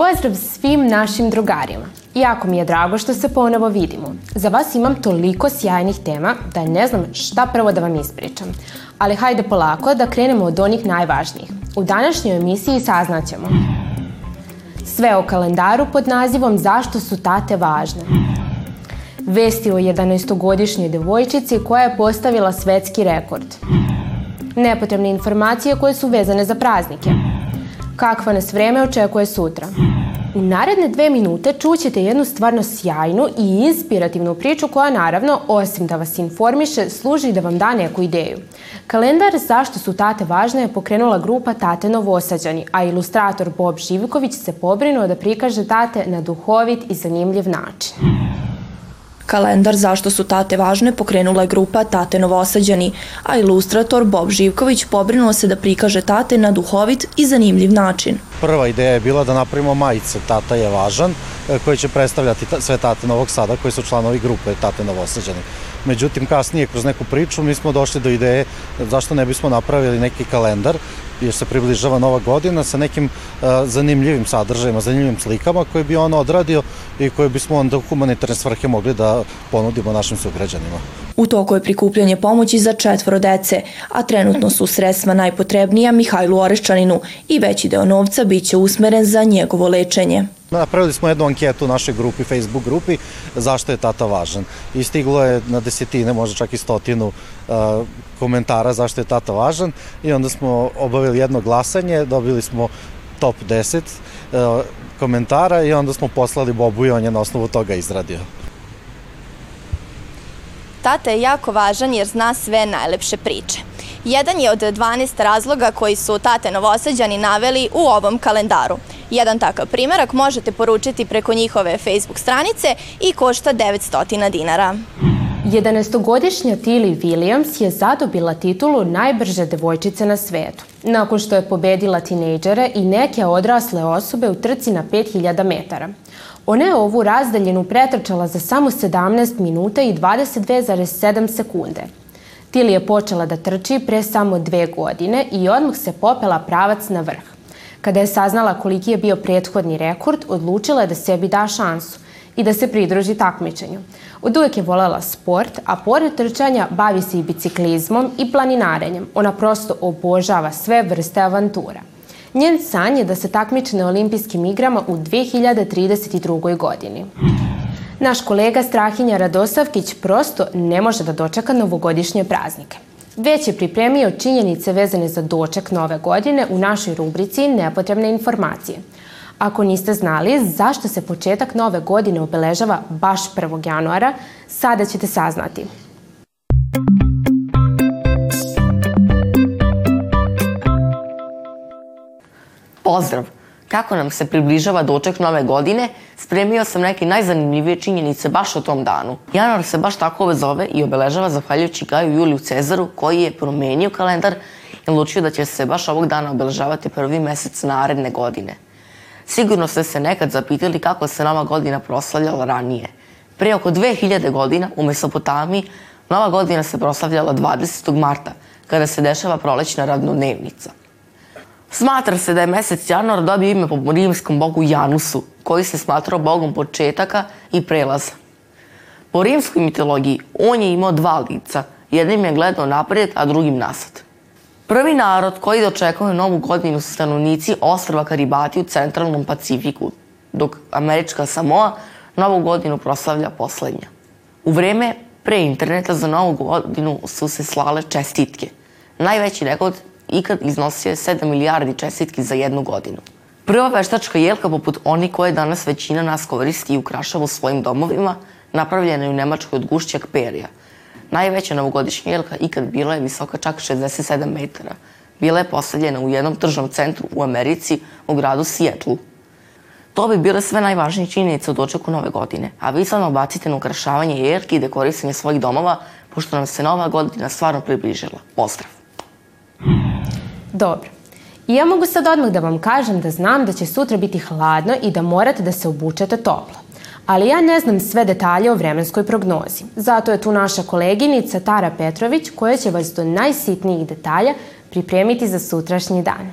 Pozdrav svim našim drugarima. Jako mi je drago što se ponovo vidimo. Za vas imam toliko sjajnih tema da ne znam šta prvo da vam ispričam. Ali hajde polako da krenemo od onih najvažnijih. U današnjoj emisiji saznaćemo sve o kalendaru pod nazivom Zašto su tate važne. Vesti o 11-godišnjoj devojčici koja je postavila svetski rekord. Nepotrebne informacije koje su vezane za praznike kakva nas vreme očekuje sutra. U naredne dve minute čućete jednu stvarno sjajnu i inspirativnu priču koja naravno, osim da vas informiše, služi da vam da neku ideju. Kalendar Zašto su tate važne je pokrenula grupa Tate Novosađani, a ilustrator Bob Živković se pobrinuo da prikaže tate na duhovit i zanimljiv način. Kalendar Zašto su tate važne pokrenula je grupa Tate Novosađani, a ilustrator Bob Živković pobrinuo se da prikaže tate na duhovit i zanimljiv način. Prva ideja je bila da napravimo majice Tata je važan, e, koje će predstavljati sve tate Novog Sada koji su članovi grupe Tate Novosađani. Međutim, kasnije kroz neku priču mi smo došli do ideje zašto ne bismo napravili neki kalendar jer se približava nova godina sa nekim uh, zanimljivim sadržajima, zanimljivim slikama koje bi on odradio i koje bismo onda u humanitarne svrhe mogli da ponudimo našim sugrađanima. U toku je prikupljanje pomoći za četvoro dece, a trenutno su sredstva najpotrebnija Mihajlu Oreščaninu i veći deo novca biće usmeren za njegovo lečenje. Napravili smo jednu anketu u našoj grupi, Facebook grupi, zašto je tata važan. I stiglo je na desetine, možda čak i stotinu uh, komentara zašto je tata važan i onda smo obavili jedno glasanje, dobili smo top 10 uh, komentara i onda smo poslali Bobu i on je na osnovu toga izradio. Tata je jako važan jer zna sve najlepše priče. Jedan je od 12 razloga koji su tate novosađani naveli u ovom kalendaru. Jedan takav primerak možete poručiti preko njihove Facebook stranice i košta 900 dinara. 11-godišnja Tilly Williams je zadobila titulu najbrže devojčice na svetu, nakon što je pobedila tinejdžere i neke odrasle osobe u trci na 5000 metara. Ona je ovu razdaljenu pretrčala za samo 17 minuta i 22,7 sekunde. Tilly je počela da trči pre samo dve godine i odmah se popela pravac na vrh. Kada je saznala koliki je bio prethodni rekord, odlučila je da sebi da šansu i da se pridruži takmičenju. Od uvek je volela sport, a pored trčanja bavi se i biciklizmom i planinarenjem. Ona prosto obožava sve vrste avantura. Njen san je da se takmiči na olimpijskim igrama u 2032. godini. Naš kolega Strahinja Radosavkić prosto ne može da dočeka novogodišnje praznike. Već je pripremio činjenice vezane za doček nove godine u našoj rubrici Nepotrebne informacije. Ako niste znali zašto se početak nove godine obeležava baš 1. januara, sada ćete saznati. Pozdrav! Kako nam se približava doček nove godine, spremio sam neke najzanimljivije činjenice baš o tom danu. Januar se baš tako zove i obeležava zahvaljujući Gaju Juliju Cezaru koji je promenio kalendar i odlučio da će se baš ovog dana obeležavati prvi mesec naredne godine. Sigurno ste se nekad zapitali kako se nova godina proslavljala ranije. Pre oko 2000 godina u Mesopotamiji nova godina se proslavljala 20. marta, kada se dešava prolećna radnodnevnica. Smatra se da je mesec januar dobio ime po rimskom bogu Janusu, koji se smatrao bogom početaka i prelaza. Po rimskoj mitologiji on je imao dva lica, jednim je gledao napred, a drugim nasad. Prvi narod koji dočekuje novu godinu su stanovnici ostrava Karibati u centralnom Pacifiku, dok američka Samoa novu godinu proslavlja poslednja. U vreme pre interneta za novu godinu su se slale čestitke. Najveći rekord ikad iznosio je 7 milijardi čestitki za jednu godinu. Prva veštačka jelka, poput oni koje danas većina nas koristi i ukrašava u svojim domovima, napravljena je u Nemačkoj od gušćak perija. Najveća novogodišnja jelka ikad bila je visoka čak 67 metara. Bila je postavljena u jednom tržnom centru u Americi, u gradu Sijetlu. To bi bile sve najvažnije činjenice u dočeku nove godine, a vi samo bacite na ukrašavanje jelki i dekorisanje svojih domova, pošto nam se nova godina stvarno približila. Pozdrav! Dobro. I ja mogu sad odmah da vam kažem da znam da će sutra biti hladno i da morate da se obučete toplo. Ali ja ne znam sve detalje o vremenskoj prognozi. Zato je tu naša koleginica Tara Petrović koja će vas do najsitnijih detalja pripremiti za sutrašnji dan.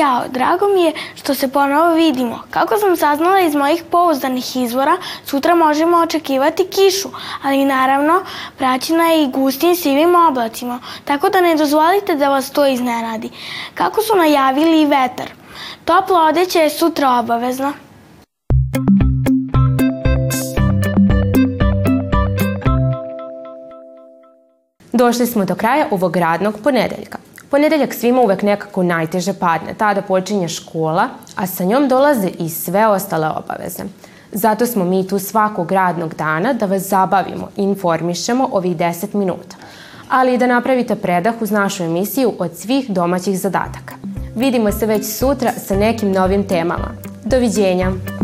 Ćao, drago mi je što se ponovo vidimo. Kako sam saznala iz mojih pouzdanih izvora, sutra možemo očekivati kišu, ali naravno praćena je i gustim sivim oblacima, tako da ne dozvolite da vas to iznenadi. Kako su najavili i vetar. Topla odeća je sutra obavezna. Došli smo do kraja ovog radnog ponedeljka. Ponedeljak svima uvek nekako najteže padne, tada počinje škola, a sa njom dolaze i sve ostale obaveze. Zato smo mi tu svakog radnog dana da vas zabavimo i informišemo ovih 10 minuta, ali i da napravite predah uz našu emisiju od svih domaćih zadataka. Vidimo se već sutra sa nekim novim temama. Doviđenja!